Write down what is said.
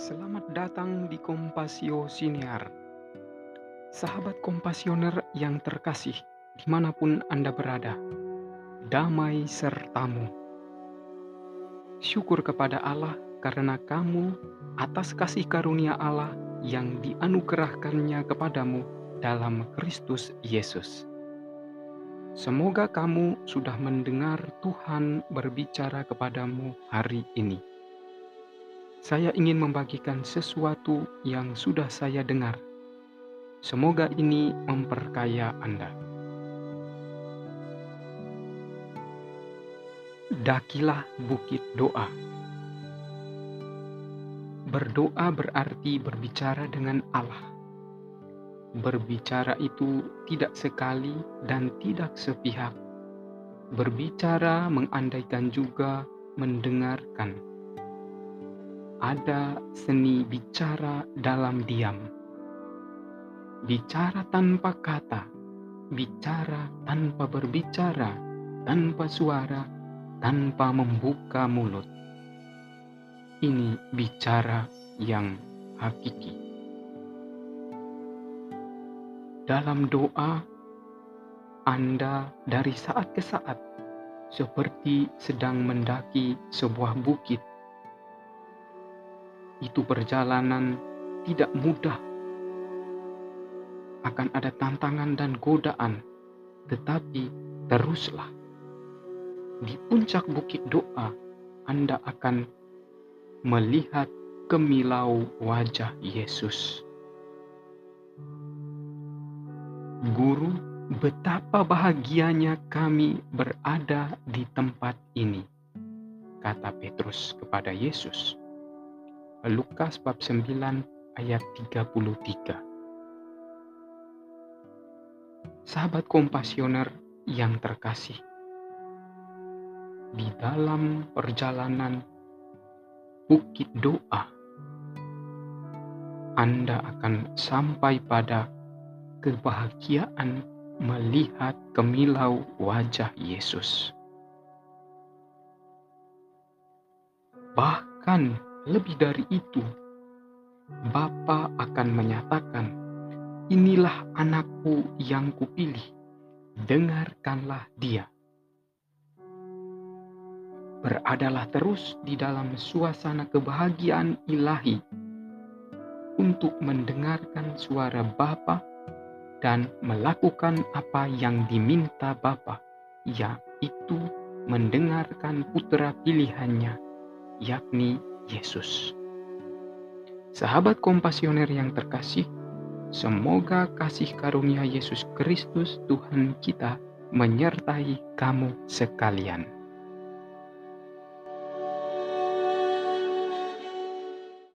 Selamat datang di Kompasio Siniar. Sahabat kompasioner yang terkasih, di mana pun Anda berada, damai sertamu. Syukur kepada Allah karena kamu atas kasih karunia Allah yang dianugerahkannya kepadamu dalam Kristus Yesus. Semoga kamu sudah mendengar Tuhan berbicara kepadamu hari ini. Saya ingin membagikan sesuatu yang sudah saya dengar. Semoga ini memperkaya Anda. Dakilah bukit doa. Berdoa berarti berbicara dengan Allah. Berbicara itu tidak sekali dan tidak sepihak. Berbicara mengandaikan juga mendengarkan. Ada seni bicara dalam diam. Bicara tanpa kata, bicara tanpa berbicara, tanpa suara, tanpa membuka mulut. Ini bicara yang hakiki. Dalam doa, Anda dari saat ke saat seperti sedang mendaki sebuah bukit. Itu perjalanan tidak mudah. Akan ada tantangan dan godaan, tetapi teruslah. Di puncak bukit doa, Anda akan melihat kemilau wajah Yesus. Guru, betapa bahagianya kami berada di tempat ini, kata Petrus kepada Yesus. Lukas bab 9 ayat 33. Sahabat kompasioner yang terkasih, di dalam perjalanan bukit doa, Anda akan sampai pada kebahagiaan melihat kemilau wajah Yesus. Bahkan lebih dari itu, Bapa akan menyatakan, "Inilah anakku yang kupilih, dengarkanlah dia." Beradalah terus di dalam suasana kebahagiaan ilahi untuk mendengarkan suara Bapa dan melakukan apa yang diminta Bapa, yaitu mendengarkan putra pilihannya, yakni Yesus. Sahabat kompasioner yang terkasih, semoga kasih karunia Yesus Kristus Tuhan kita menyertai kamu sekalian.